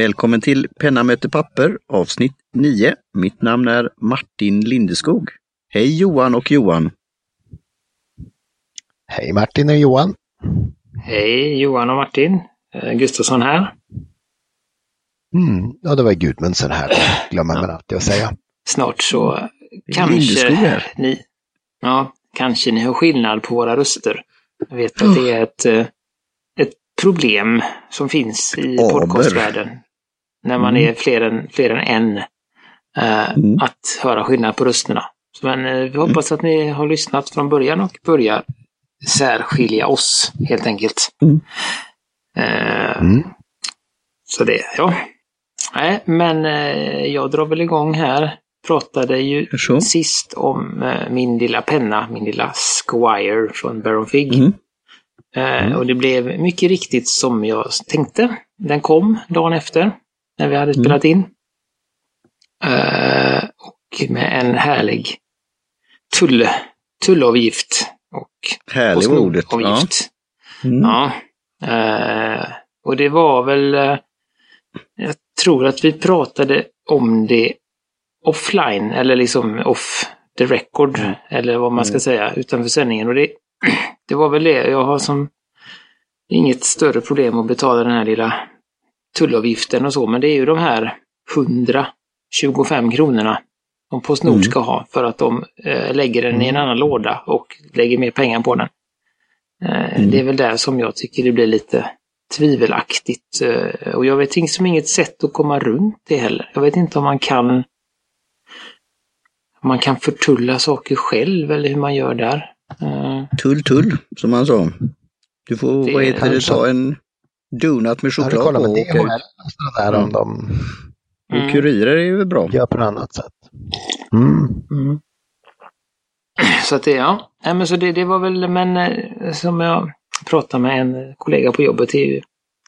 Välkommen till Penna möter papper avsnitt 9. Mitt namn är Martin Lindeskog. Hej Johan och Johan! Hej Martin och Johan! Hej Johan och Martin! Eh, Gustafsson här. Mm, ja, det var Gudmundsen här, glömmer man alltid att säga. Snart så kanske ni, ja, kanske ni hör skillnad på våra röster. Jag vet att det är ett, eh, ett problem som finns i podcastvärlden. När man Mm. är fler än, fler än en. eh, Mm. Att höra skillnad på rösterna. Så Men eh, vi hoppas att ni har lyssnat från början och börjar särskilja oss helt enkelt. Mm. Eh, Mm. Så det, ja. Nej, men eh, jag drar väl igång här. Pratade ju Så. sist om eh, min lilla penna, min lilla Squire från Baron Fig. Mm. Eh, och det blev mycket riktigt som jag tänkte. Den kom dagen efter, när vi hade Mm. spelat in. Eh, och med en härlig tull, tullavgift. Och Härlig ordet. Ja. Mm. Ja. Eh, och det var väl... Eh, jag tror att vi pratade om det offline, eller liksom off the record, Mm. eller vad man ska säga, utanför sändningen. Och det, det var väl det. Jag har som inget större problem att betala den här lilla tullavgiften och så, men det är ju de här 125 kronorna som Postnord Mm. ska ha för att de eh, lägger den i en annan låda och lägger mer pengar på den. Eh, Mm. Det är väl där som jag tycker det blir lite tvivelaktigt. Eh, och jag vet liksom inget sätt att komma runt det heller. Jag vet inte om man kan man kan förtulla saker själv eller hur man gör där. Eh, Tull tull, som han sa. Du får, Det vad heter det, ta en donut med Jag hade choklad kollat på med DHL och sådär om de och kurirer är ju bra. gör på något annat sätt. Mm. Mm. Så att det, ja. Nej, men så det, det var väl, men eh, som jag pratade med en kollega på jobbet, det är ju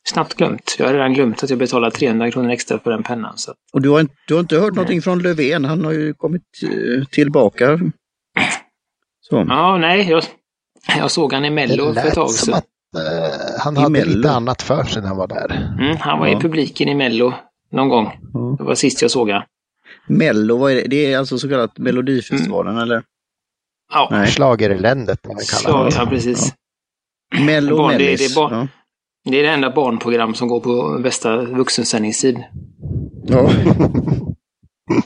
snabbt glömt. Jag har redan glömt att jag betalar 300 kronor extra för den pennan. Så. Och du har, inte- du har inte hört någonting från Löfven? Han har ju kommit eh, tillbaka. Så. Ja, nej, jag, jag såg han i Mello för ett tag lät som sedan. Eh, han hade Mello. lite annat för sig när han var där. Mm, han var Ja. i publiken i Mello någon gång. Ja. Det var sist jag såg han. Mello, vad är det? det är alltså så kallat Melodifestivalen eller? Ja, Nej. Schlagereländet, det. ja precis. Mello Barn, det- det är Mellis. barn. Ja. Det är det enda barnprogram som går på bästa vuxensändningstid. Ja.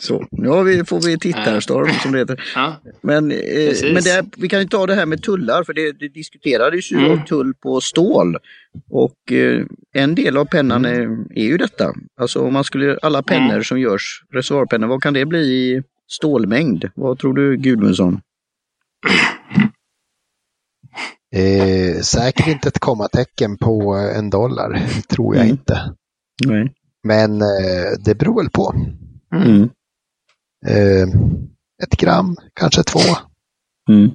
Så, nu har vi, får vi tittarstorm som det heter. Ja, Men, eh, men det, vi kan ju ta det här med tullar, för det, det diskuterades ju Mm. tull på stål. Och eh, en del av pennan är, är ju detta. Alltså om man skulle, alla pennor Mm. som görs, reservoarpennor, vad kan det bli i stålmängd? Vad tror du Gudmundsson? Eh, säkert inte ett kommatecken på en dollar, tror jag Mm. inte. Nej. Men eh, det beror väl på. Mm. Eh, ett gram, kanske två, Mm.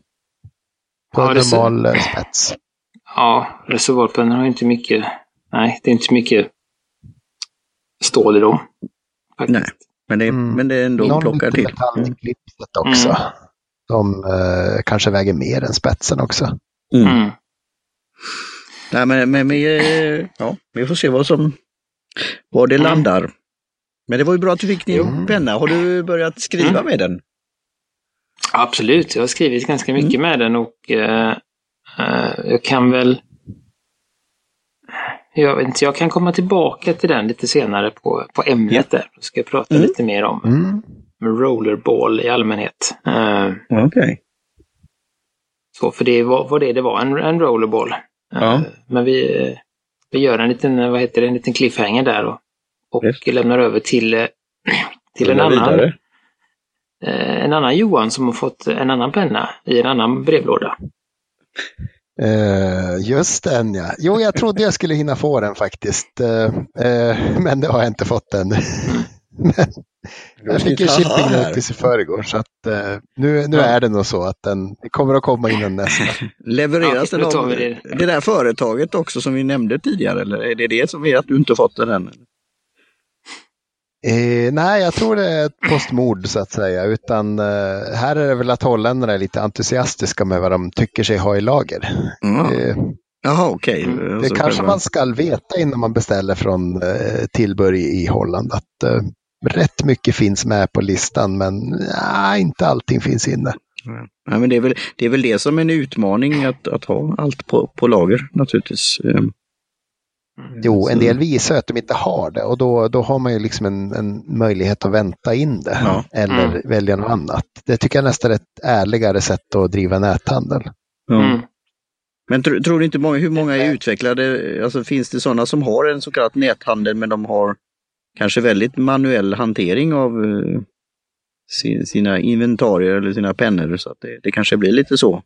på Ja, normal eh, spets. ja reservoarpennor har ju inte mycket... Nej, det är inte mycket stål i dem. Faktiskt. Nej. Men det, Mm. men det är ändå Någon plockar till. metall i klipset också. Mm. Som eh, kanske väger mer än spetsen också. Mm. Mm. Nej, men, men vi, eh, ja, vi får se vad som var det Mm. landar. Men det var ju bra att du fick din Jo. penna. Har du börjat skriva Mm. med den? Absolut, jag har skrivit ganska mycket med den och eh, eh, jag kan väl... Jag vet inte, jag kan komma tillbaka till den lite senare på, på ämnet där. Då ska jag prata Mm. lite mer om Mm. rollerball i allmänhet. Eh, Okej. så, för det var, var det det var, en, en rollerball. Ja. Men vi, vi gör en liten, vad heter det, en liten cliffhanger där och, och Yes. lämnar över till, eh, till en annan, vidare. eh, en annan Johan som har fått en annan penna i en annan brevlåda. Eh, just den ja. Jo, jag trodde jag skulle hinna få den faktiskt. Eh, eh, men det har jag inte fått än. men, jag fick en Haha, shipping notice i förrgår så att nu, nu Ja. är det nog så att den kommer att komma innan nästa. Levereras Ja, den av det. det. där företaget också som vi nämnde tidigare? Eller är det det som är att du inte fått den än? Eh, nej, jag tror det är ett postmord så att säga. Utan eh, här är det väl att holländarna är lite entusiastiska med vad de tycker sig ha i lager. Mm. Eh, Jaha, okej. Mm. Det Alltså kanske själva- man ska veta innan man beställer från eh, tillbehör i, Holland. Att eh, rätt mycket finns med på listan men nej, inte allting finns inne. Ja, men det, är väl, det är väl det som är en utmaning att, att ha allt på, på lager naturligtvis. Ehm, Jo, en del visar att de inte har det och då, då har man ju liksom en, en möjlighet att vänta in det Ja. eller Mm. välja något annat. Det tycker jag nästan är ett ärligare sätt att driva näthandel. Ja. Mm. Men tro, tror du inte många, hur många är utvecklade? Alltså finns det sådana som har en så kallad näthandel men de har kanske väldigt manuell hantering av eh, si- sina inventarier eller sina pennor så att det, det kanske blir lite så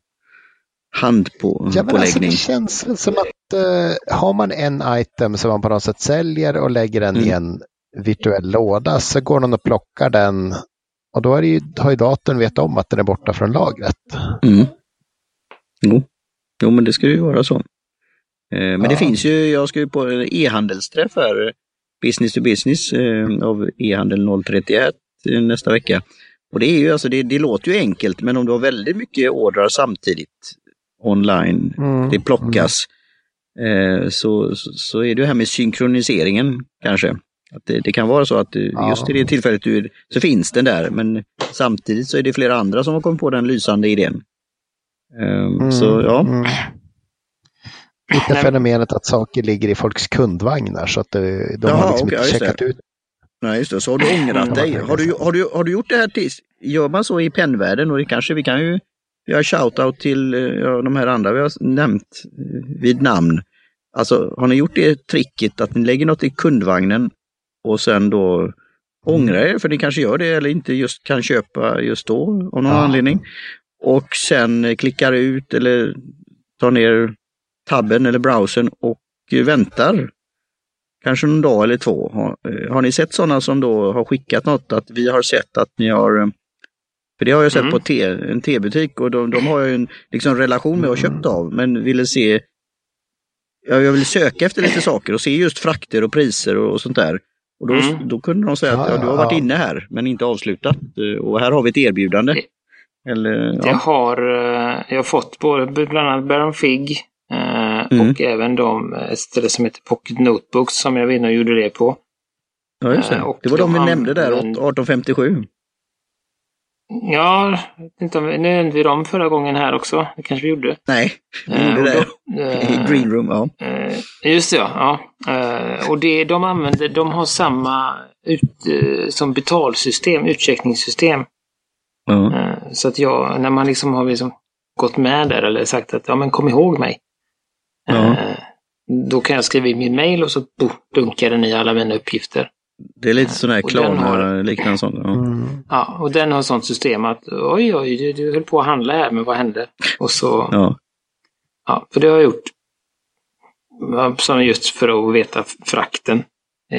Ja, men alltså, handpåläggning. det känns väl som att eh, har man en item som man på något sätt säljer och lägger den i Mm. en virtuell låda så går någon och plockar den och då är det ju, har ju datorn vet om att den är borta från lagret. Mm. Jo. jo, men det ska ju vara så. Eh, Men det Ja. finns ju, jag ska ju på en e-handelsträff här, business to business eh, av e-handel 031 eh, nästa vecka. Och det är ju alltså, det, det låter ju enkelt, men om du har väldigt mycket ordrar samtidigt online, Mm. det plockas, eh, så, så, är det ju här med synkroniseringen kanske. Att det, det kan vara så att du, Ja. just i det tillfället du, är- så finns den där, men samtidigt så är det flera andra som har kommit på den lysande idén. Ehm, Mm, Så ja, mm. Lite fenomenet att saker ligger i folks kundvagnar så att det, de Jaha, har liksom ja, inte just det. checkat ut. nej just det. Så har du ångrat Mm. dig. Har du, har, du, har du gjort det här tills, gör man så i pennvärlden och det kanske vi kan ju göra shout-out till eh, ja, de här andra vi har nämnt eh, vid namn. Alltså har ni gjort det tricket att ni lägger något i kundvagnen och sen då ångrar er för ni kanske gör det eller inte just kan köpa just då av någon Ja. anledning. Och sen eh, klickar ut eller tar ner tabben eller browsern och väntar kanske någon dag eller två. Har, har ni sett sådana som då har skickat något att vi har sett att ni har för det har jag sett Mm. på te, en tebutik och de, de har ju en liksom, relation med att ha köpt av men ville se ja, jag vill söka efter lite saker och se just frakter och priser och, och sånt där. Och då, Mm. då kunde de säga att ja, du har varit inne här men inte avslutat eh, och här har vi ett erbjudande. Eller, Jag ja. har, eh, jag har fått både bland annat Baron Fig eh, Mm. och även de, ett ställe som heter Pocket Notebooks som jag var inne och gjorde det på. ja, just det. och det var de vi de nämnde där, använder- 1857. Ja, jag vet inte om vi nämnde vi dem förra gången här också. Det kanske vi gjorde. Nej, vi Eh, gjorde och det. I eh, Green Room, ja. Eh, just det, ja. ja. Eh, och det de använder, de har samma ut, eh, som betalsystem, utcheckningssystem. Eh, så att jag, när man liksom har liksom gått med där eller sagt att ja men kom ihåg mig. Eh, då kan jag skriva i min mail och så bo, dunkar den i alla mina uppgifter. Det är lite sån här den har- Klarna liknande sånt. Ja. Mm. Ja, och den har sånt system att oj, oj, du, du höll på att handla här, men vad hände? Och så, ja, Ja. för det har jag gjort. Ja, Som just för att veta frakten. Eh,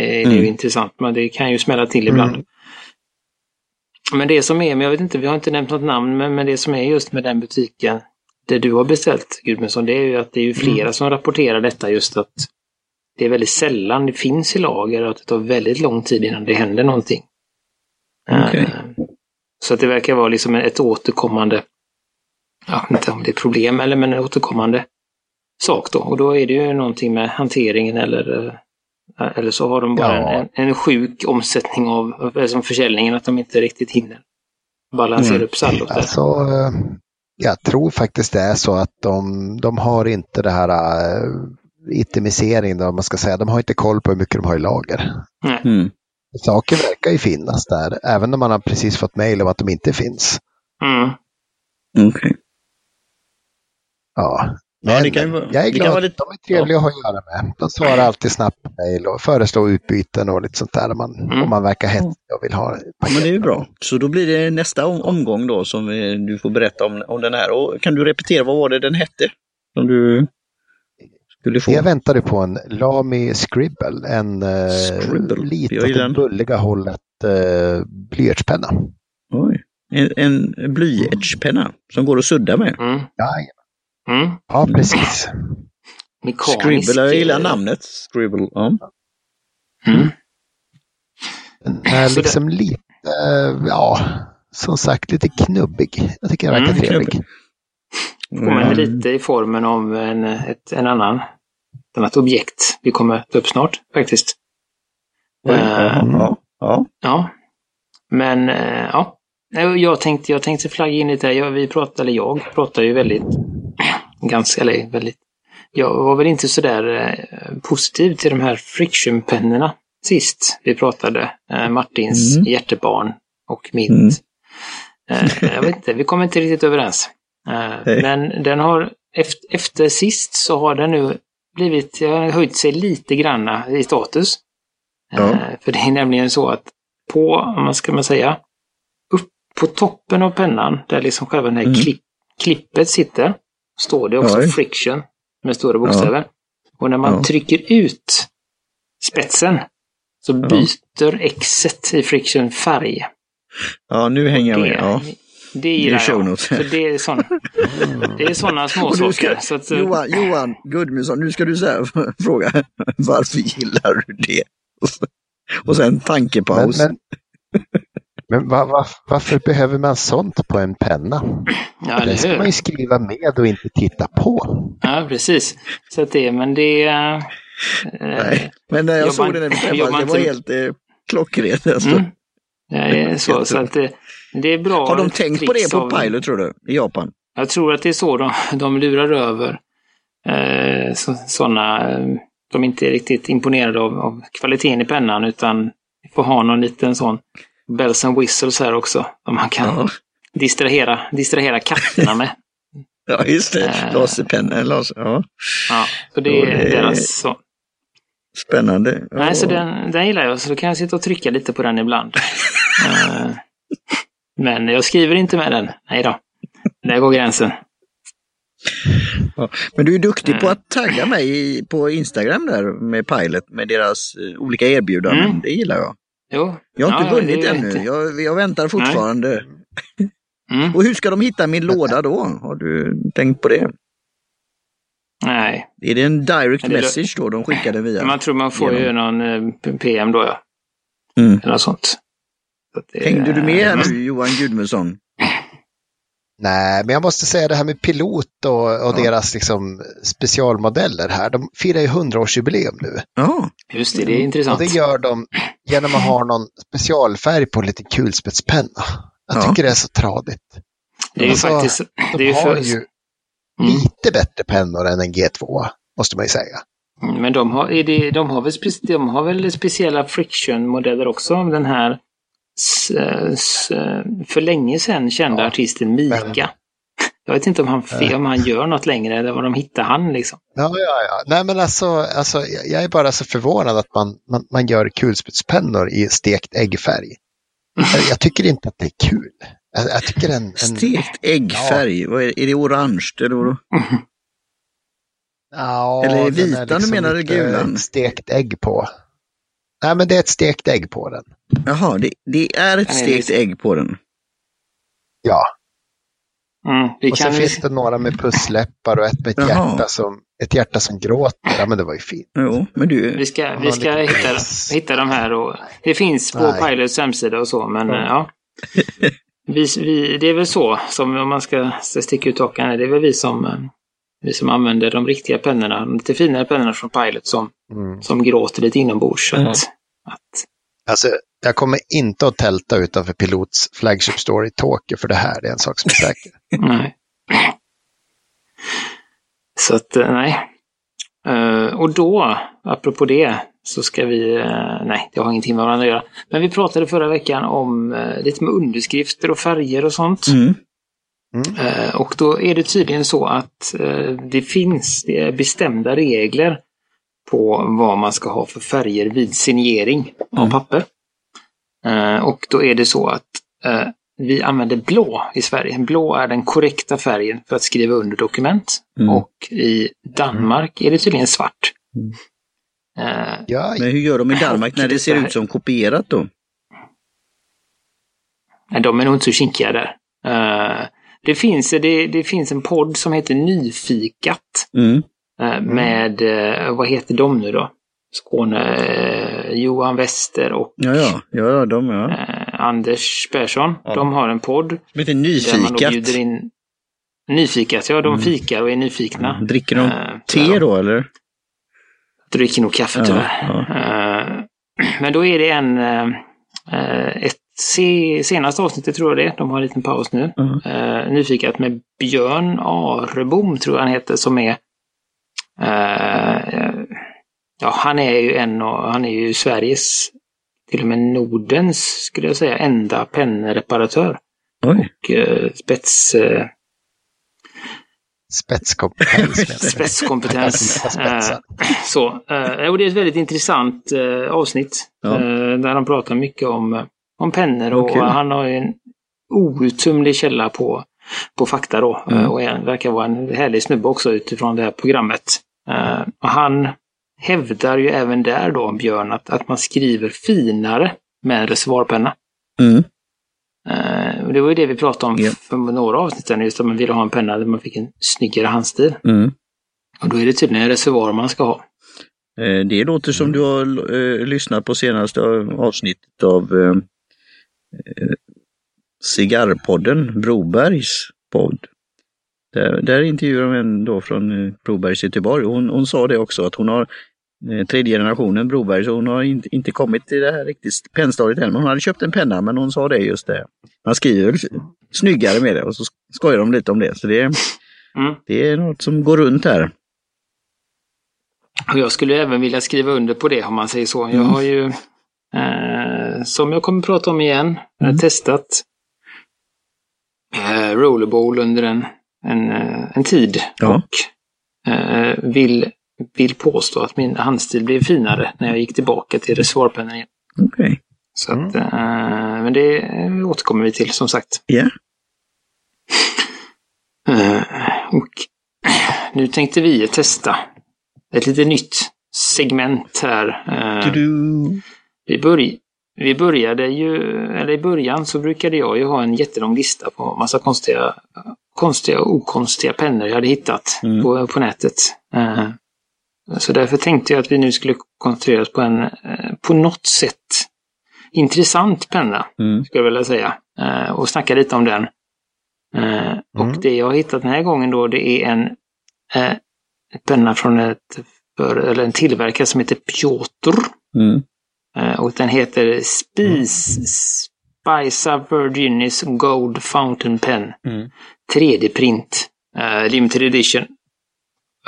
Det är Mm. ju intressant, men det kan ju smälla till ibland. Mm. Men det som är, men jag vet inte, vi har inte nämnt något namn, men, men det som är just med den butiken, det du har beställt Gudmundsson, det är ju att det är ju flera Mm. som rapporterar detta just att det är väldigt sällan det finns i lager och att det tar väldigt lång tid innan det händer någonting. Okej. Eh, Så att det verkar vara liksom ett återkommande, jag vet inte om det är problem eller men en återkommande sak då. Och då är det ju någonting med hanteringen eller eh, eller så har de bara Ja. en, en sjuk omsättning av, eller som försäljningen, att de inte riktigt hinner balansera Mm. upp saldot. Alltså, eh, jag tror faktiskt det är så att de, de har inte det här itemisering, då, man ska säga. De har inte koll på hur mycket de har i lager. Mm. Saker verkar ju finnas där, även om man har precis fått mejl om att de inte finns. Mm. Okej. Ja. Ja, Men det kan jag är glad vara lite- de är trevliga att ha att göra med. De svarar alltid snabbt på mejl och föreslår utbyten och lite sånt där. Om man, Mm. om man verkar hetsig och vill ha Ja, men det är ju bra. Så då blir det nästa om- omgång då som du får berätta om, om den här. Och kan du repetera, vad var det den hette? Som du skulle få? Jag väntade på en Lamy Scribble, en eh, Scribble. det bulliga hållet eh, blyertspenna. Oj. En, en blyertspenna som går att sudda med. Mm. Ja, Mm. ja, precis. Mekanisk. Scribble, jag gillar eh, namnet. Scribble. Ja. Mm. Den är liksom lite, eh, ja, som sagt lite knubbig. Jag tycker den verkar Mm, trevlig. knubbig. påminner Mm. lite i formen av en, ett, en annan, ett annat objekt vi kommer ta upp snart faktiskt. Oj, Eh, ja, ja, ja. Men eh, ja. Jag tänkte, jag tänkte flagga in lite här. Jag, vi pratade, eller jag pratar ju väldigt, ganska, eller väldigt, jag var väl inte sådär eh, positiv till de här frictionpennorna sist vi pratade. Martins Mm. hjärtebarn och mitt. Mm. Jag vet inte, vi kom inte riktigt överens. Men den har, efter, efter sist så har den nu blivit, höjt sig lite granna i status. Ja. Eh, För det är nämligen så att på, man ska man säga, upp på toppen av pennan, där liksom själva den här Mm. klipp, klippet sitter, står det också Oj. friction med stora bokstäver. Och när man Ja. trycker ut spetsen så Ja. byter exet i friction färg. ja, nu hänger jag Det, med. Ja. Det gillar show jag. För det är sån, det är sådana små Och nu ska, saker. Så att, eh, Johan, Johan Gudmundsson, nu ska du säga, fråga varför gillar du det? Och sen Men, tankepaus. men, men va, va, varför behöver man sånt på en penna? ja, Det ska man ju skriva med och inte titta på. Ja, precis. Så att det, men det... eh, Nej, men när jag jobbar såg den det var inte- helt eh, klockrent. Alltså. Mm. Det är så, så att det, är bra. Har de tänkt på det på av- Pilot tror du? I Japan? Jag tror att det är så de, de lurar över eh, så, sådana. Eh, de är inte riktigt imponerade av, av kvaliteten i pennan utan får ha någon liten sån bells and whistles här också. Som man kan Ja, distrahera, distrahera katterna med. ja just det. Eh. Laserpenna. Laser, ja. Ja, så det är det- deras så. Spännande. Nej, så den, den gillar jag, så då kan jag sitta och trycka lite på den ibland. Men jag skriver inte med den. Nej då. Där går gränsen. Men du är duktig på Mm. att tagga mig på Instagram där med Pilot med deras eh, olika erbjudanden. Mm. Det gillar jag. Jo. Jag har inte Ja, vunnit ännu. inte- Jag, jag väntar fortfarande. Mm. Och hur ska de hitta min låda då? Har du tänkt på det? Nej, Är det en direct Ja, det message då de skickar det via? man tror man får ju någon eh, PM då ja. Mm. Eller något sånt. Hängde du med här nu Johan Gudmundsson? Nej, men jag måste säga det här med pilot och, och Ja. deras liksom specialmodeller här. De firar ju 100-årsjubileum nu. Ja, Just det, det är Och intressant. det gör de genom att ha någon specialfärg på lite kulspetspenna. Jag Ja. tycker det är så tradigt. Det är ju Alltså, faktiskt... De Det är ju har för, ju Mm. lite bättre pennor än en G2, måste man ju säga. Mm, Men de har, är det, de, har väl, de har väl speciella friction-modeller också? Den här för länge sedan kända Ja, artisten Mika. men- Jag vet inte om han, fe- om han gör något längre eller var de hittar han liksom. Ja, ja, ja. Nej, men alltså, alltså, jag är bara så förvånad att man, man, man gör kulspetspennor i stekt äggfärg. Jag, tycker inte att det är kul. Jag, jag tycker en, en, stekt äggfärg. Vad är, är det orange? Eller vad? Ja, Eller den vita, är liksom du menar lite gulan? Stekt ägg på. Nej, men det är ett stekt ägg på den. Jaha, det, det är ett stekt ägg på den. Ja, Mm, vi och kan sen finns det några med pussläppar och ett med ett Jaha. hjärta, som, ett hjärta som gråter. Ja, men det var ju fint. Jo, men du, Vi ska, vi ska hitta, hitta de här och det finns på Nej. Pilots hemsida och så, men Ja. ja. Vi, vi, det är väl så, som om man ska sticka ut hakan, det är väl vi som, eh, vi som använder de riktiga pennorna, de lite finare pennorna från Pilot som, Mm. som gråter lite inombords. Ja. att, att, Alltså, jag kommer inte att tälta utanför Pilots flagship store i Tokyo för det här. Det är en sak som är säker. nej. Så att, eh, nej. Eh, och då, apropå det, så ska vi, eh, nej, det har ingenting med varandra att göra. Men vi pratade förra veckan om eh, lite med underskrifter och färger och sånt. mm, Eh, Och då är det tydligen så att det finns bestämda regler på vad man ska ha för färger vid signering av Mm. papper. Eh, Och då är det så att eh, vi använder blå i Sverige. Blå är den korrekta färgen för att skriva under dokument. Mm. Och i Danmark är det tydligen svart. Mm. Eh, Ja, men hur gör de i Danmark när det ser ut som kopierat då? Nej, de är nog inte så kinkiga där. Eh, det, finns, det, det finns en podd som heter Nyfikat. Mm. Eh, Med, eh, vad heter de nu då? Skåne, eh, Johan Wester och Ja, ja, ja, de ja. Anders Persson. Ja. De har en podd Som heter där man Nyfikat. bjuder in... Nyfikat, ja de fikar och är nyfikna. Dricker de Eh, te då eller? dricker nog kaffe tyvärr. Eh, Men då är det en, eh, ett se, senaste avsnittet tror jag det de har en liten paus nu. Eh, Nyfikat med Björn Arebom tror jag han heter som är Ja, han är ju en av, han är ju Sveriges, till och med Nordens, skulle jag säga, enda pennreparatör. Oj. Och eh, spets, eh, Spetskompetens. spetskompetens. Eh, Så, eh, och det är ett väldigt intressant eh, avsnitt. Ja. Eh, där han pratar mycket om, eh, om pennor och Okej. han har ju en outtömlig källa på, på fakta då. Mm. Eh, och en, verkar vara en härlig snubbe också utifrån det här programmet. Eh, och han hävdar ju även där då, Björn, att, att man skriver finare med en reservoarpenna. Mm. Och det var ju det vi pratade om Ja. för några avsnitt sedan, just att man ville ha en penna där man fick en snyggare handstil. Mm. Och då är det tydligen en reservoar man ska ha. Eh, Det låter som du har eh, lyssnat på senaste avsnittet av Cigarrpodden, Brobergs podd. Där, där intervjuar de en då från eh, Brobergs i Göteborg. Hon, hon sa det också att hon har eh, tredje generationen Broberg, så hon har inte, inte kommit till det här riktigt pennstadiet än. Men hon hade köpt en penna, men hon sa det just det. Man skriver snyggare med det och så skojar de lite om det. Så det, Mm. det är något som går runt här. Och jag skulle även vilja skriva under på det om man säger så. Jag Mm. har ju, eh, som jag kommer prata om igen, eh, Mm. testat eh, rollerball under en, en, eh, en tid. Ja. Och eh, vill, vill påstå att min handstil blev finare när jag gick tillbaka till reservoarpennan igen. Okej. Så att, eh, men det återkommer vi till som sagt. Ja. Eh, och nu tänkte vi testa ett lite nytt segment här. Eh, Du-du. vi, börj vi började ju, eller i början så brukade jag ju ha en jättelång lista på massa konstiga, konstiga och okonstiga pennor jag hade hittat Mm. på, på nätet. Eh, så därför tänkte jag att vi nu skulle koncentrera oss på en, eh, på något sätt, intressant penna, Mm. skulle jag vilja säga. Eh, och snacka lite om den. Eh, Och Mm. det jag har hittat den här gången då, det är en penna från ett, för, eller en tillverkare som heter Piotr. Mm. Och den heter Spice, Spica Virginis Gold Fountain Pen. Mm. 3D-print. eh, limited edition.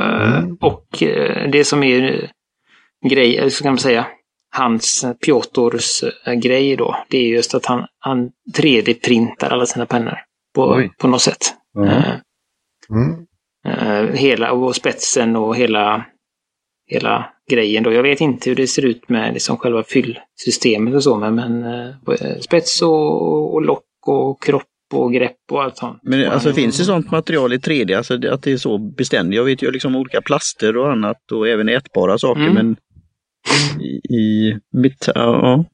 Eh, Mm. Och eh, det som är grej, så kan man säga, hans, Piotrs grej då, det är just att han, han 3D-printar alla sina pennor. På, Oj. på något sätt. Mm. Hela och spetsen och hela, hela grejen. Då. Jag vet inte hur det ser ut med liksom själva fyllsystemet och så, men, men eh, spets och, och lock och kropp och grepp och allt sånt. Men alltså finns det sånt material i 3D, alltså att det är så beständigt? Jag vet ju liksom olika plaster och annat och även ätbara saker, Mm. men i, i mitt, ja,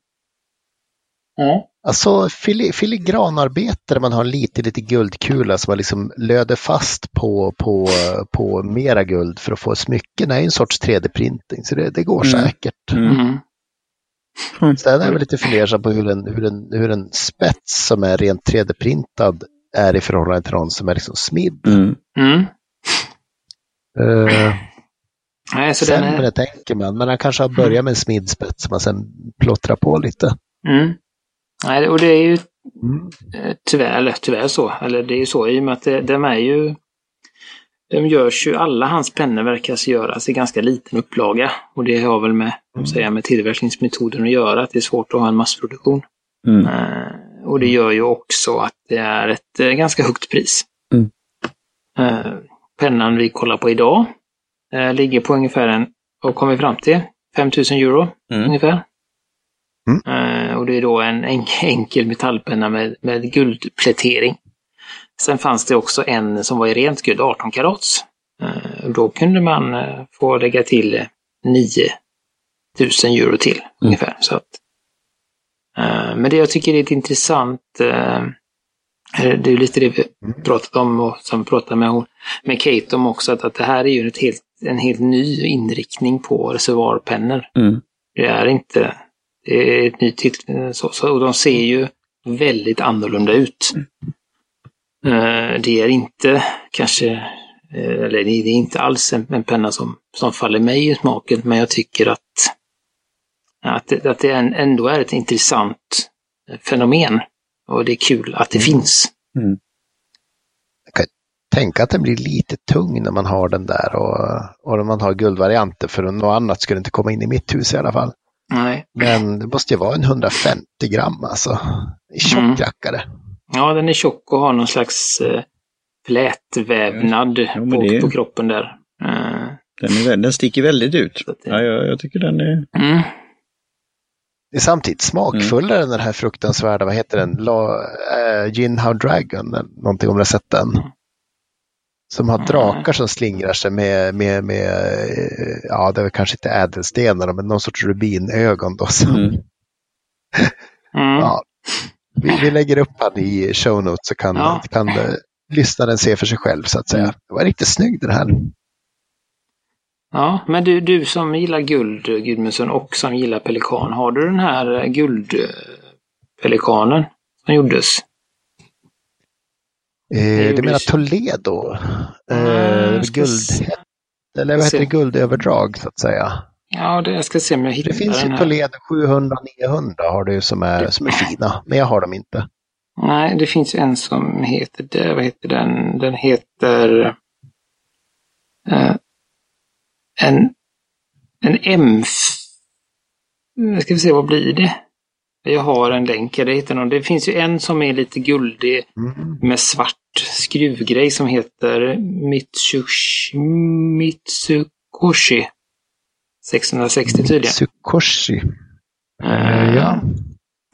Ja. Alltså fili, filigranarbete där man har lite, lite guldkula som man liksom löder fast på, på, på mera guld för att få smycken är en sorts 3D-printing. Så det, det går Mm. säkert. Mm. Sen är jag lite fundersam på hur en, hur, en, hur en spets som är rent 3D-printad är i förhållande till någon som är liksom smidd. mm. Mm. Uh, Nej, så den sämre är, tänker man, men han kanske har börjat med en smiddspets som man sen plottrar på lite. mm. Nej, och det är ju Mm. eh, tyvärr, eller tyvärr så, eller det är ju så i och med att det, de är ju de görs ju, alla hans pennor verkar göras i ganska liten upplaga. Och det har väl med, säga, med tillverkningsmetoden att göra, att det är svårt att ha en massproduktion. Mm. Eh, och det gör ju också att det är ett eh, ganska högt pris. Mm. Pennan vi kollar på idag ligger på ungefär en, vad kom vi fram till? 5000 euro Mm. ungefär. Mm. Eh, och det är då en en enkel metallpenna med, med guldplätering. Sen fanns det också en som var i rent guld, 18 karats. Eh, då kunde man eh, få lägga till eh, 9000 euro till ungefär. Så att, men det jag tycker är lite intressant, det är lite det vi pratat om och som pratade med, hon- med Kate om också, att, att det här är ju ett helt, en helt ny inriktning på reservoarpennor. Mm. Det är inte, det är ett nytt till, så, så, och de ser ju väldigt annorlunda ut. Eh, det är inte kanske, eh, eller det är inte alls en, en penna som, som faller mig i smaken, men jag tycker att, att, det, att det ändå är ett intressant fenomen. Och det är kul att det Mm. finns. Tänk att den blir lite tung när man har den där och, och när man har guldvarianter för något annat skulle inte komma in i mitt hus i alla fall. Nej. Men det måste ju vara en 150 gram alltså. Tjock Mm. rackare. Ja, den är tjock och har någon slags eh, flätvävnad Ja, på, är- på kroppen där. Eh, Den, är, väl- den sticker väldigt ut. det- Ja, jag, jag tycker den är... mm. Det är samtidigt smakfullare än den här fruktansvärda, vad heter den, La, äh, Gin How Dragon, eller någonting om sett den. Som har Mm. drakar som slingrar sig med, med, med eh, ja det är kanske inte ädelstenar men någon sorts rubinögon då. Så, Mm. Mm. ja. vi, vi lägger upp han i show notes så kan, Ja. kan eh, lyssnaren se för sig själv så att säga. Mm. Det var riktigt snygg den här. Ja, men du, du som gillar guld, Gudmundsson, och som gillar pelikan, har du den här eh, guldpelikanen som gjordes? Eh, du menar Toledo? Eh, jag guld, eller vad heter det, guldöverdrag så att säga. Ja, det, jag ska se om jag hittar Det finns ju. Toledo 700-900 har du som är, som är fina, men jag har dem inte. Nej, det finns en som heter det. Vad heter den? Den heter... Eh, en... En M... Ska vi se, vad blir det? Jag har en länk. Det, heter någon, det finns ju en som är lite guldig Mm. med svart skruvgrej som heter Mitsushi, Mitsukoshi. 660 tydligen. Tsukoshi. Eh, ja.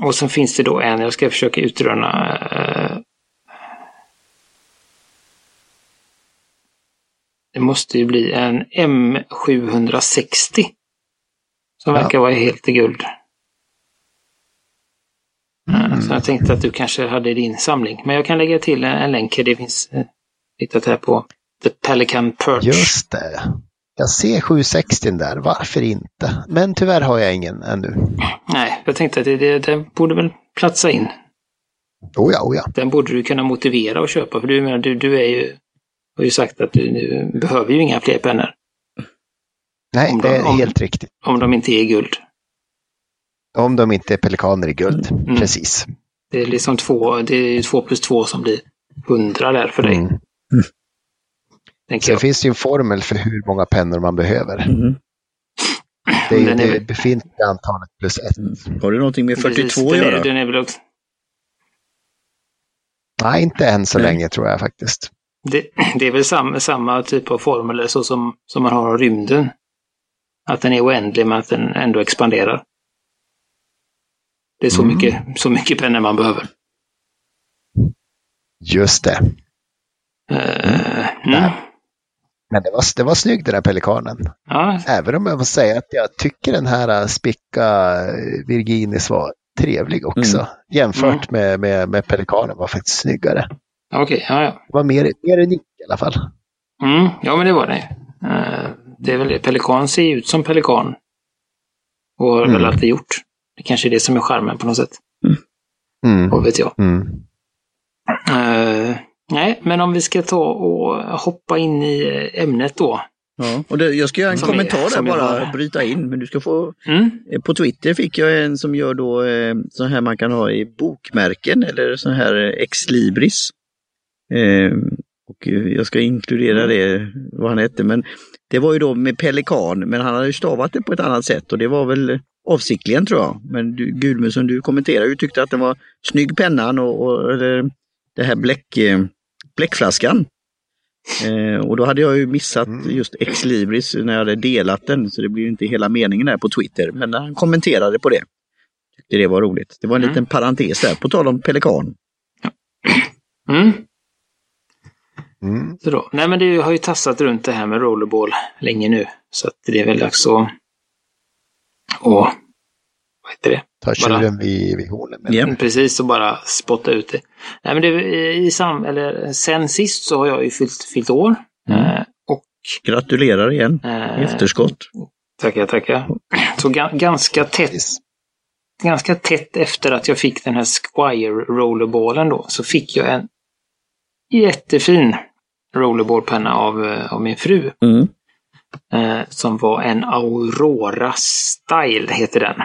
Och sen finns det då en, jag ska försöka utröna. eh, det måste ju bli en M760. Som Ja. verkar vara helt i guld. Mm. Så jag tänkte att du kanske hade din samling. Men jag kan lägga till en, länk. Det finns eh, hittat här på The Pelican Perch. Just det. Jag ser 760 där, varför inte? Men tyvärr har jag ingen ännu. Nej, jag tänkte att det, det, den borde väl platsa in. Oh ja, oh ja. Den borde du kunna motivera att köpa. För du, menar, du, du är ju, har ju sagt att du, du behöver ju inga fler pennor. Nej, Om det de- är om- helt riktigt. Om de inte är guld. Om de inte är pelikaner i guld. Mm. Precis. Det är liksom två, det är två plus två som blir hundra där för dig. Mm. Tänker Sen jag. finns det ju en formel för hur många pennor man behöver. Mm. Det är ju Den är det väl- befintliga antalet plus ett. Mm. Har det någonting med 42 Precis, att den göra? Är, den är väl också, Nej, inte än så Nej. länge tror jag faktiskt. det, det är väl samma, samma typ av formel så som, som man har av rymden. Att den är oändlig men att den ändå expanderar. Det är så, Mm. mycket, så mycket pennor man behöver. Just det. Eh, mm. Men det var, det var snygg den där pelikanen. Ja, Även om jag får säga att jag tycker den här äh, Spicka äh, Virginis var trevlig också. Mm. Jämfört med, med, med pelikanen var faktiskt snyggare. okej. ja, ja. Det var mer, mer unik i alla fall. Mm, ja, men det var det. Eh, det är väl det. Pelikan ser ut som pelikan. Och har väl Mm. alltid gjort. Det kanske är det som är charmen på något sätt. Mm. Vad vet jag. Mm. Eh, nej, men om vi ska ta och hoppa in i eh, ämnet då. Ja. Och det, jag ska göra en Som kommentar är- där bara, har. bryta in. Men du ska få, Mm. eh, på Twitter fick jag en som gör då så här man kan ha i bokmärken eller så här eh, ex libris. Eh, och jag ska inkludera det, vad han hette, men det var ju då med pelikan, men han hade ju stavat det på ett annat sätt och det var väl avsiktligen tror jag. Men du, Gudmundsson, du kommenterade ju tyckte att den var snygg pennan och, och det här bläck, eh, bläckflaskan. Eh, och då hade jag ju missat Mm. just Ex Libris när jag hade delat den, så det blir inte hela meningen här på Twitter. Men han kommenterade på det. Tyckte det var roligt. Det var en Mm. liten parentes där, på tal om pelikan. Mm. Mm. Så då. Nej, men det har ju tassat runt det här med rollerball länge nu. Så att det är väl dags att... Och, vad heter det? Ta tjuren vid, vid hornen. Ja. Precis, och bara spotta ut det. Nej, men det, i sam, eller, sen sist så har jag ju fyllt, fyllt år. Mm. Eh, och... Gratulerar igen, i Eh, efterskott. tackar, tackar. Så ga, ganska tätt Precis. ganska tätt efter att jag fick den här Squire rollerballen då, så fick jag en jättefin rollerballpenna av, eh, av min fru. Mm. Eh, som var en Aurora Style, heter den.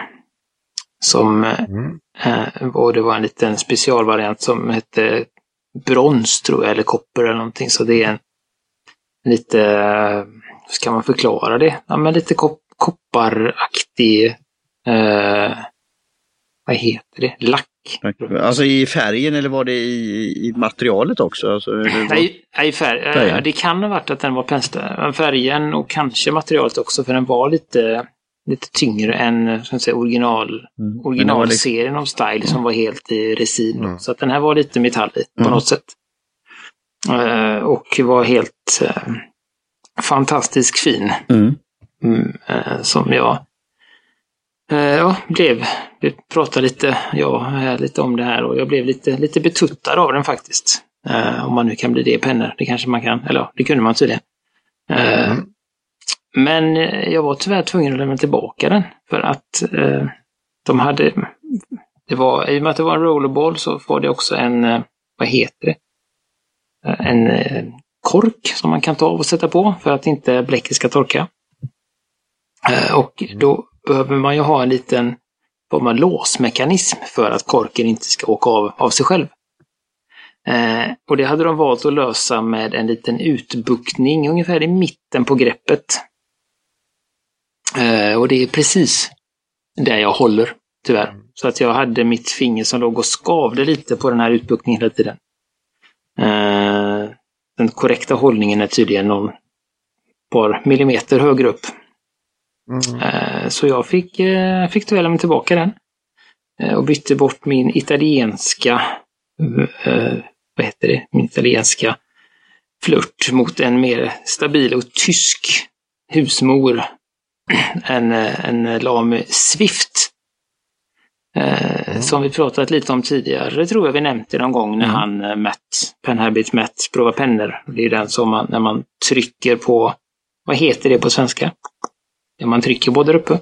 Som, eh, Mm. eh, och det var en liten specialvariant som hette brons tror jag, eller koppar eller någonting. Så det är en lite, eh, hur ska man förklara det? Ja, men lite kop kopparaktig, eh, vad heter det? Lack. Alltså i färgen eller var det i, i materialet också? Alltså, vad- Nej, nej färg, Färgen. ja, det kan ha varit att den var pensla. Färgen och kanske materialet också, för den var lite, lite tyngre än så att säga, original, Mm. Var originalserien av Style som var helt i resin. Mm. Så att den här var lite metall i på Mm. något sätt. Eh, och var helt eh, fantastiskt fin. Mm. Eh, som jag eh, ja, blev, vi pratade lite, ja, eh, lite om det här och jag blev lite, lite betuttad av den faktiskt. Eh, om man nu kan bli det i pennor. Det kanske man kan, eller det kunde man tydligen. Eh, Mm. Men eh, jag var tyvärr tvungen att lämna tillbaka den för att eh, de hade, det var, i och med att det var en rollerball så var det också en, eh, vad heter det? Eh, En eh, kork som man kan ta av och sätta på för att inte bläcket ska torka. Eh, Och då behöver man ju ha en liten form av låsmekanism för att korken inte ska åka av av sig själv. Eh, och det hade de valt att lösa med en liten utbuktning ungefär i mitten på greppet. Eh, och det är precis där jag håller, tyvärr. Så att jag hade mitt finger som låg och skavde lite på den här utbuktningen hela tiden. Eh, den korrekta hållningen är tydligen någon par millimeter högre upp. Mm. Eh, Så jag fick, eh, fick lämna tillbaka den. Eh, Och bytte bort min italienska, vad heter det, min italienska flört mot en mer stabil och tysk husmor. En, en Lamy Swift. Mm. Som vi pratat lite om tidigare, tror jag vi nämnde någon gång när Mm. han, Matt, Penhabit Matt, provar pennor. Det är den som man, när man trycker på, vad heter det på svenska? När man trycker både där uppe.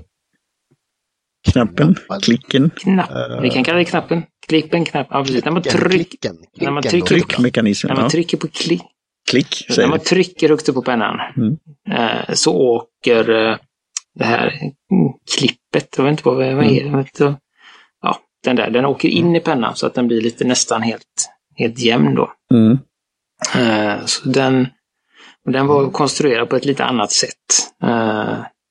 Knappen, klicken, Knapp. Vi kan kalla det knappen. Klippen, knapp. Ja, precis. När man, Klicken, tryck, klicken, när man klicken trycker- tryckmekanismen. när man trycker på klick, Klick, när man trycker högt upp på pennan Mm. eh, så åker eh, det här klippet, jag vet inte vad, vad Mm. är det? Ja, den där, den åker in i pennan så att den blir lite nästan helt, helt jämn då. Mm. Eh, så den, och den var konstruerad på ett lite annat sätt.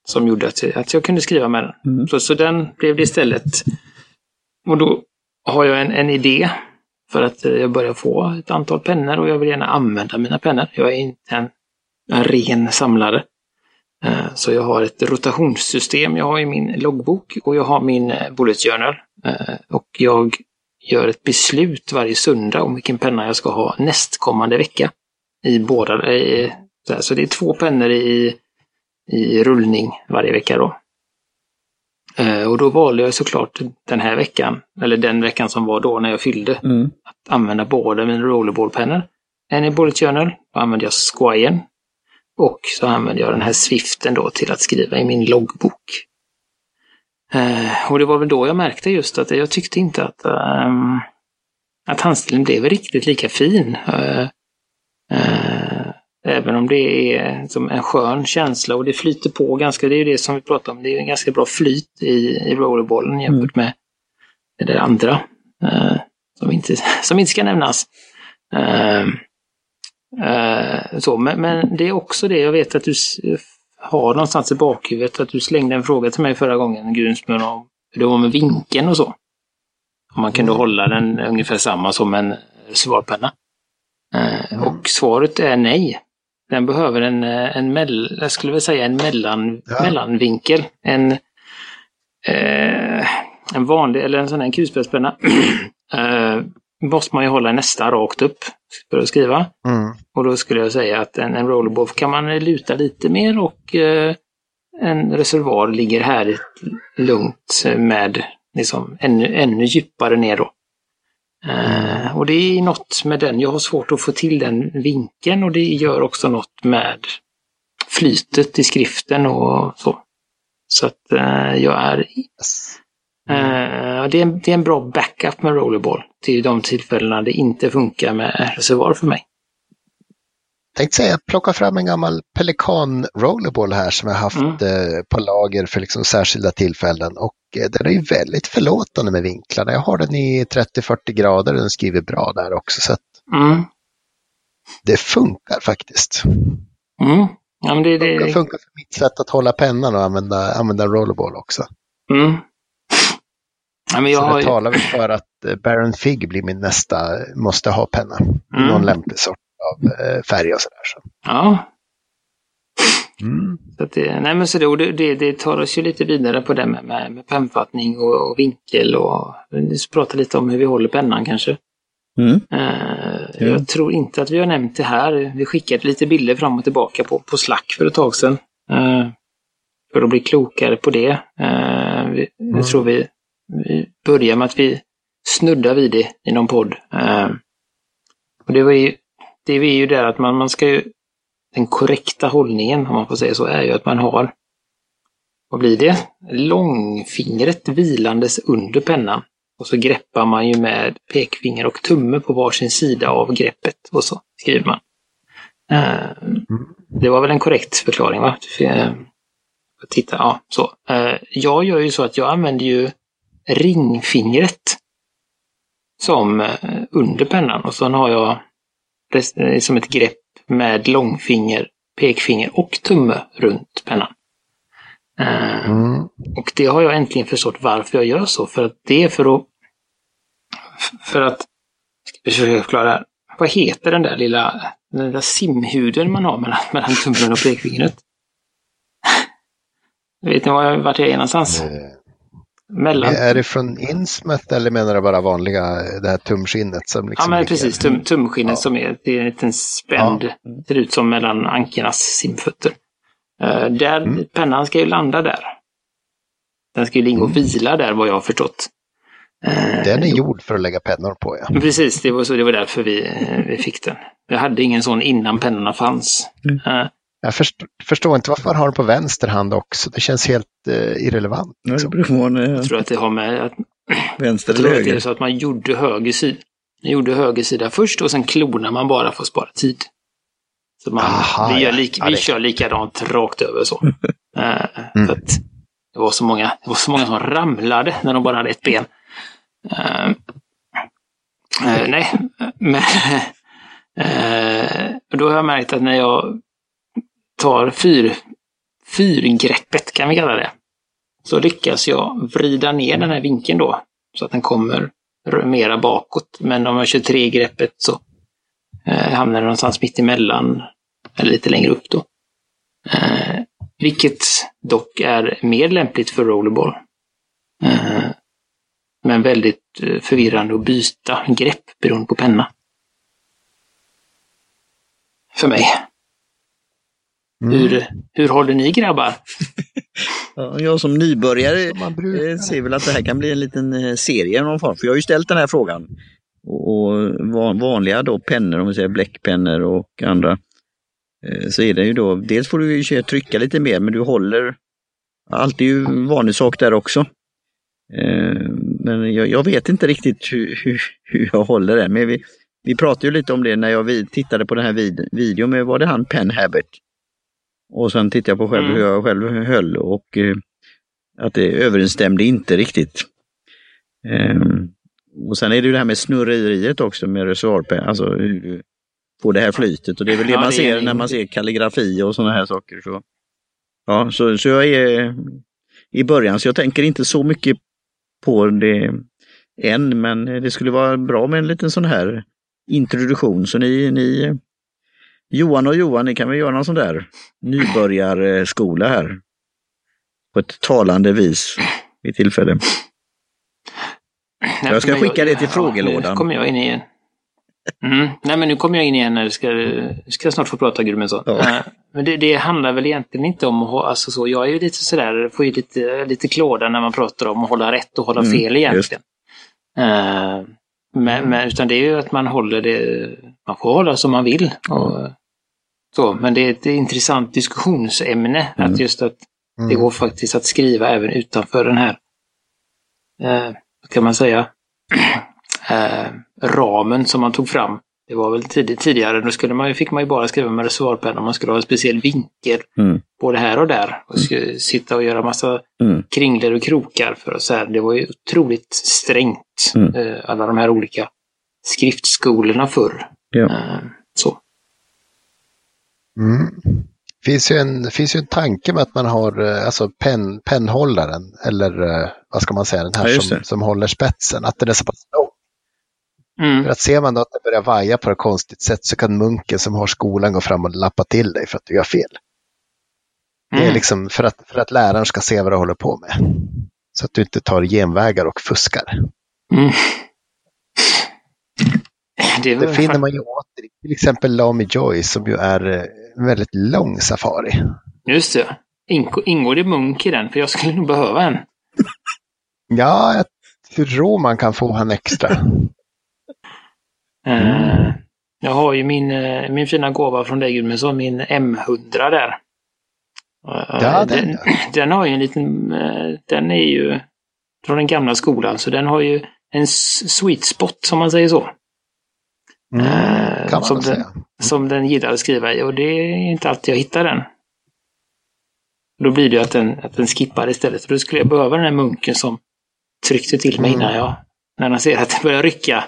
Som gjorde att, jag- att jag kunde skriva med den. Mm. Så, så den blev det istället. Och då har jag en, en idé för att eh, jag börjar få ett antal pennor och jag vill gärna använda mina pennor. Jag är inte en, en ren samlare. Eh, Så jag har ett rotationssystem. Jag har i min loggbok och jag har min eh, bullet journal. Och jag gör ett beslut varje söndag om vilken penna jag ska ha nästkommande vecka. I båda. Så det är två pennor i, i rullning varje vecka då. Eh, Och då valde jag såklart den här veckan, eller den veckan som var då när jag fyllde, Mm. att använda båda mina rollerballpennor. En i Bullet Journal, då använde jag Squire. Och så använde jag den här Swiften då till att skriva i min loggbok. Eh, och det var väl då jag märkte just att jag tyckte inte att, ehm, att handstilen blev riktigt lika fin. Eh, även om det är som en skön känsla och det flyter på ganska, det är ju det som vi pratar om, det är en ganska bra flyt i, i rollerballen jämfört med det andra. eh, som, inte, som inte ska nämnas. Eh, eh, så, men, men det är också det jag vet att du har någonstans i bakhuvudet att du slängde en fråga till mig förra gången, Gudrun, om hur det var med vinkeln och så. Om man kunde hålla den ungefär samma som en svarpenna. Eh, Mm. Och svaret är nej. Den behöver en, eh, en mell, jag skulle vilja säga en mellan, Ja. mellanvinkel. En, eh, en vanlig, eller en sån här kulspetspenna. eh, måste man ju hålla nästan rakt upp för att skriva. Mm. Och då skulle jag säga att en, en rollerball kan man luta lite mer och eh, en reservoar ligger härligt lugnt med liksom ännu, ännu djupare ner då. Eh, och det är något med den, jag har svårt att få till den vinkeln och det gör också något med flytet i skriften och så. Så att eh, jag är Yes. Eh, det, är en, det är en bra backup med rollerball till de tillfällena det inte funkar med reservoar för mig. Tänkte säga, plocka fram en gammal Pelikan rollerball här som jag haft Mm. eh, på lager för liksom särskilda tillfällen. Och eh, den är ju väldigt förlåtande med vinklarna. Jag har den i 30-40 grader och den skriver bra där också. Så Mm. det funkar faktiskt. Mm. Ja, det, Det det, funkar för mitt sätt att hålla pennan och använda, använda rollerball också. mm. ja, men jag Så har talar väl för att eh, Baron Fig blir min nästa måste ha-penna. Mm. Någon lämplig sort av eh, färg och sådär. Så. ja, Mm. så att det, nej men så det, det, det, tar oss ju lite vidare på det med, med, med pennfattning och, och vinkel och prata lite om hur vi håller pennan kanske. Mm. Ja. Jag tror inte att vi har nämnt det här. Vi skickade lite bilder fram och tillbaka på, på Slack för ett tag sedan. Eh, för att bli klokare på det. Eh, vi, Mm. Jag tror vi, vi börjar med att vi snuddar vid det i någon podd. Och det var ju, det är ju det att man, man ska ju, den korrekta hållningen, om man får säga så, är ju att man har, vad blir det? Långfingret vilandes under pennan. Och så greppar man ju med pekfinger och tumme på varsin sida av greppet och så skriver man. Eh, det var väl en korrekt förklaring va? Eh, titta, ja, så. Eh, jag gör ju så att jag använder ju ringfingret som under pennan och sen har jag som ett grepp med långfinger, pekfinger och tumme runt pennan. Eh, Mm. och det har jag äntligen förstått varför jag gör så. För att det är för att... För att... Ska vi försöka förklara här. Vad heter den där lilla, den där simhuden man har mellan, mellan tummen och pekfingret? Vet ni var jag, vart jag är någonstans? Eh, Mellan... Är det från Innsmouth eller menar du bara vanliga, det här tumskinnet som Ja liksom men ligger- precis, tum, tumskinnet Ja. som är, det är en liten spänd, ser ut som mellan ankornas simfötter. Eh, där, Mm. Pennan ska ju landa där. Den ska ju ligga och vila där vad jag har förstått. Eh, Den är gjord för att lägga pennor på ja. Men Precis, det var, så, det var därför vi, eh, vi fick den. Jag hade ingen sån innan pennorna fanns. Mm. Eh, Jag förstår, förstår inte varför man har den på vänster hand också. Det känns helt eh, irrelevant. Liksom. jag tror att det har med att, vänster eller att det är höger. så att man gjorde höger sida. Man gjorde höger sida först och sen klonar man bara för att spara tid. Så man, Aha, vi gör ja. lik, Ja, vi det- kör likadant rakt över så. Eh, Mm. att det, var så många, det var så många som ramlade när de bara hade ett ben. Eh, eh, nej, men eh, då har jag märkt att när jag tar fyr, fyrgreppet, kan vi kalla det, så lyckas jag vrida ner den här vinkeln då, så att den kommer mera bakåt. Men om jag kör tre-greppet så eh, hamnar den någonstans mitt emellan, eller lite längre upp då. Eh, vilket dock är mer lämpligt för rollerball. Eh, men väldigt eh, förvirrande att byta grepp beroende på penna. För mig. Mm. Hur, hur håller ni grabbar? Ja, jag som nybörjare Som eh, ser väl att det här kan bli en liten eh, serie i någon form. För jag har ju ställt den här frågan. Och, och van- vanliga då pennor, om vi säger bläckpennor och andra. eh, Så är det ju då, dels får du ju trycka lite mer men du håller, allt är ju vanlig sak där också. Men jag, jag vet inte riktigt hur, hur, hur jag håller det. Men vi, vi pratade ju lite om det när jag tittade på den här vid, videon med, var det han Pen Habit? Och sen tittade jag på själv Mm. hur jag själv höll och eh, att det överensstämde inte riktigt. Ehm, och sen är det ju det här med snurreriet också med reservoarpenna, alltså hur du får det här flytet och det är väl det Ja, man det ser när man ser kalligrafi och sådana här saker. Så. Ja, så, så jag är i början så jag tänker inte så mycket på det än men det skulle vara bra med en liten sån här introduktion så ni, ni Johan och Johan, ni kan väl göra någon sån där nybörjarskola här. På ett talande vis vid tillfälle. Jag ska skicka det till Ja, frågelådan. nu kommer jag in igen. Mm. Nej, men nu kommer jag in igen. När du ska, ska snart få prata Gudmundsson. Ja. Men det, det handlar väl egentligen inte om att ha, alltså så, jag är ju lite sådär, får ju lite, lite klåda när man pratar om att hålla rätt och hålla Mm, fel egentligen. Eh, men, men, utan det är ju att man håller det, man får hålla som man vill. Och, så, men det är ett intressant diskussionsämne, Mm. att just att det Mm. går faktiskt att skriva även utanför den här, eh, kan man säga, eh, ramen som man tog fram Det var väl tidigt, tidigare, då skulle man, fick man ju bara skriva med reservoarpenna om man skulle ha en speciell vinkel. Mm. Både här och där. Och skulle sitta och göra massa Mm. kringlor och krokar. För att så här, det var ju otroligt strängt. Mm. eh, Alla de här olika skriftskolorna förr. Ja. Eh, Så. Mm. Finns ju en, finns ju en tanke med att man har eh, alltså penn, pennhållaren eller eh, vad ska man säga, den här Ja, som, som håller spetsen, att den är så pass lång. Mm. För att ser man då att det börjar vaja på ett konstigt sätt så kan munken som har skolan gå fram och lappa till dig för att du gör fel. Det är Mm. liksom för att, för att läraren ska se vad du håller på med. Så att du inte tar genvägar och fuskar. Mm. Det, Det finner man ju åter till exempel Lamy Joy som ju är eh, en väldigt lång safari. Just det. Ingår, ingår det munk i den? För jag skulle nog behöva en. Ja, jag tror man kan få han extra. Eh, Jag har ju min, eh, min fina gåva från dig Gudmundsson, min M100 där. Eh, Ja, den, den, den har ju en liten, den är ju från den gamla skolan, så den har ju en sweet spot, som man säger så. Mm, kan man som den- säga. Som den gillar att skriva i och det är inte alltid jag hittar den. Då blir det ju att den, att den skippar istället. Då skulle jag behöva den här munken som tryckte till mig Mm. innan jag, när han ser att det börjar rycka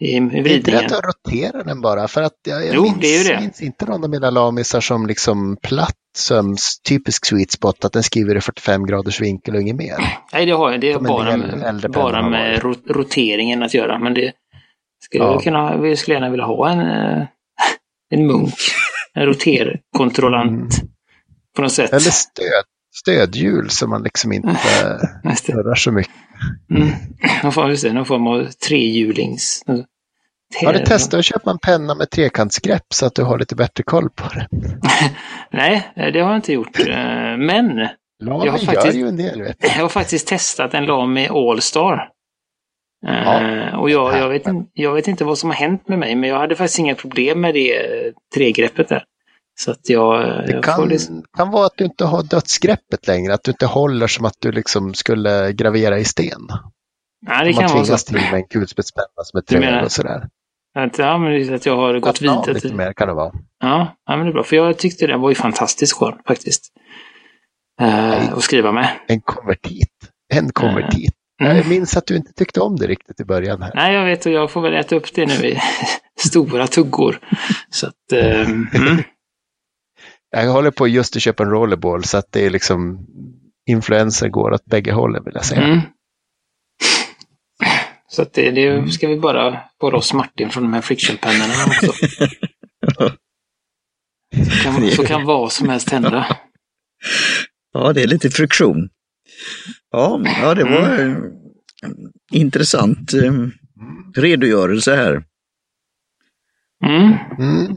i, i Det är inte vridningen. att rotera den bara, för att jag, jag Jo, minns, det är ju det. minns inte någon av mina lamisar som liksom platt som s- typisk sweet spot, att den skriver i 45 graders vinkel och inget mer. Nej, det har jag. Det en bara, äldre bara har med ro- roteringen att göra. Men det skulle Ja. jag kunna, vi skulle gärna vilja ha en, eh, en munk. En roterkontrollant på något sätt. Mm. Eller stöd, stödhjul som man liksom inte det. rör så mycket. Mm. Någon form, någon form av trehjulings... Har du testat att köpa en penna med trekantsgrepp så att du har lite bättre koll på det? Nej, det har jag inte gjort. Eh, Men Lamy Jag har faktiskt- jag har faktiskt testat en Lamy Allstar. Eh, Ja. Och jag, jag, vet, jag vet inte vad som har hänt med mig, men jag hade faktiskt inga problem med det eh, tregreppet där. Så att jag, eh, Det kan, liksom... kan vara att du inte har dödsgreppet längre, att du inte håller som att du liksom skulle gravera i sten. Nej, det man kan vara så. tvingas till med en kulspetspenna som är trög och sådär. Att, ja, men att jag har gått av vidare lite mer kan det vara. Ja, ja, men det är bra. För jag tyckte den var ju fantastiskt skön faktiskt. Eh, att skriva med. En konvertit. En konvertit. Mm. Jag minns att du inte tyckte om det riktigt i början här. Nej, jag vet och jag får väl äta upp det nu i stora tuggor. Så att, eh, mm. Jag håller på just att köpa en rollerball så att det är liksom influenser går åt bägge hållen vill jag säga. Mm. Så att det, det ska vi bara få loss Martin från de här frictionpennorna också. Så kan, så kan vad som helst hända. Ja, det är lite friktion. Ja, ja det var Mm. intressant eh, redogörelse här. Mm. Mm.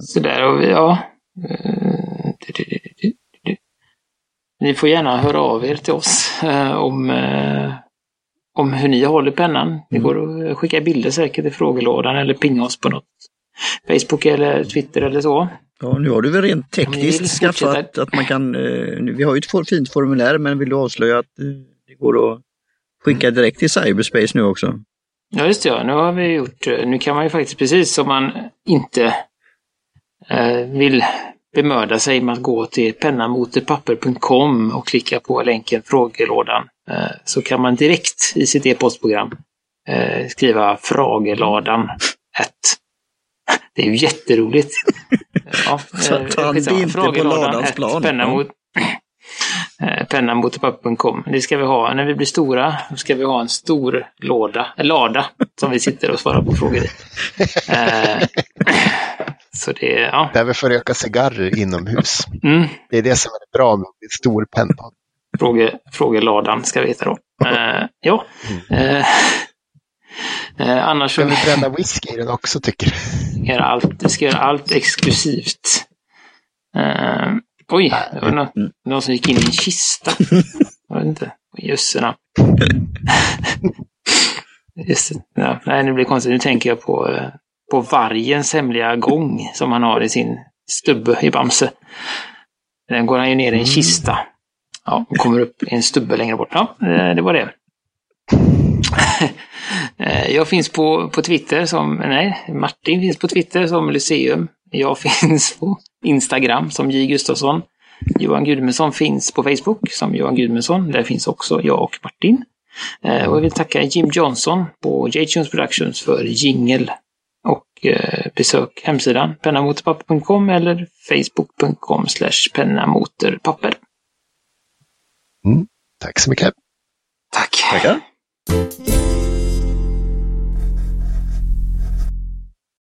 Så där och vi, ja. Eh. Ni får gärna höra av er till oss eh, om, om hur ni håller pennan. Det går att skicka bilder säkert i frågelådan eller pinga oss på något Facebook eller Twitter eller så. Ja, nu har du väl rent tekniskt skaffat att man kan, eh, vi har ju ett fint formulär men vill du avslöja att eh, det går att skicka direkt till cyberspace nu också? Ja, just det. Ja. Nu har vi gjort, eh, nu kan man ju faktiskt precis som man inte eh, vill bemöda sig med att gå till pennamotepapper.com och klicka på länken frågelådan eh, så kan man direkt i sitt e-postprogram eh, skriva frågeladan 1. Det är ju jätteroligt. Ja, Så ta en bild på ladans plan. Penna mot, eh, pennamotepapper.com. Det ska vi ha. När vi blir stora då ska vi ha en stor låda, lada som vi sitter och svarar på frågor i. Eh, så det, ja. Där vi får röka cigarrer inomhus. Mm. Det är det som är bra med en stor penna. Fråge, frågeladan ska vi heta då. Eh, ja. Eh, eh, annars så Ska vi bränna whisky i den också tycker du? göra allt, ska göra allt exklusivt. Eh, oj, det var någon, någon som gick in i en kista. Jag vet inte. Jösse namn. Just. Ja, nej, nu blir det konstigt. Nu tänker jag på, eh, på vargens hemliga gång som han har i sin stubbe i Bamse. Den går han ju ner i en kista. Ja, och kommer upp i en stubbe längre bort. Ja, eh, det var det. Eh, Jag finns på, på Twitter som, nej, Martin finns på Twitter som Lyceum. Jag finns på Instagram som J Gustafsson. Johan Gudmundsson finns på Facebook som Johan Gudmundsson. Där finns också jag och Martin. Eh, och jag vill tacka Jim Johnson på J-Tunes Productions för jingel. Och eh, besök hemsidan pennamotorpapper.com eller facebook.com slash pennamotorpapper. Mm. Tack så mycket. Tack. Tackar.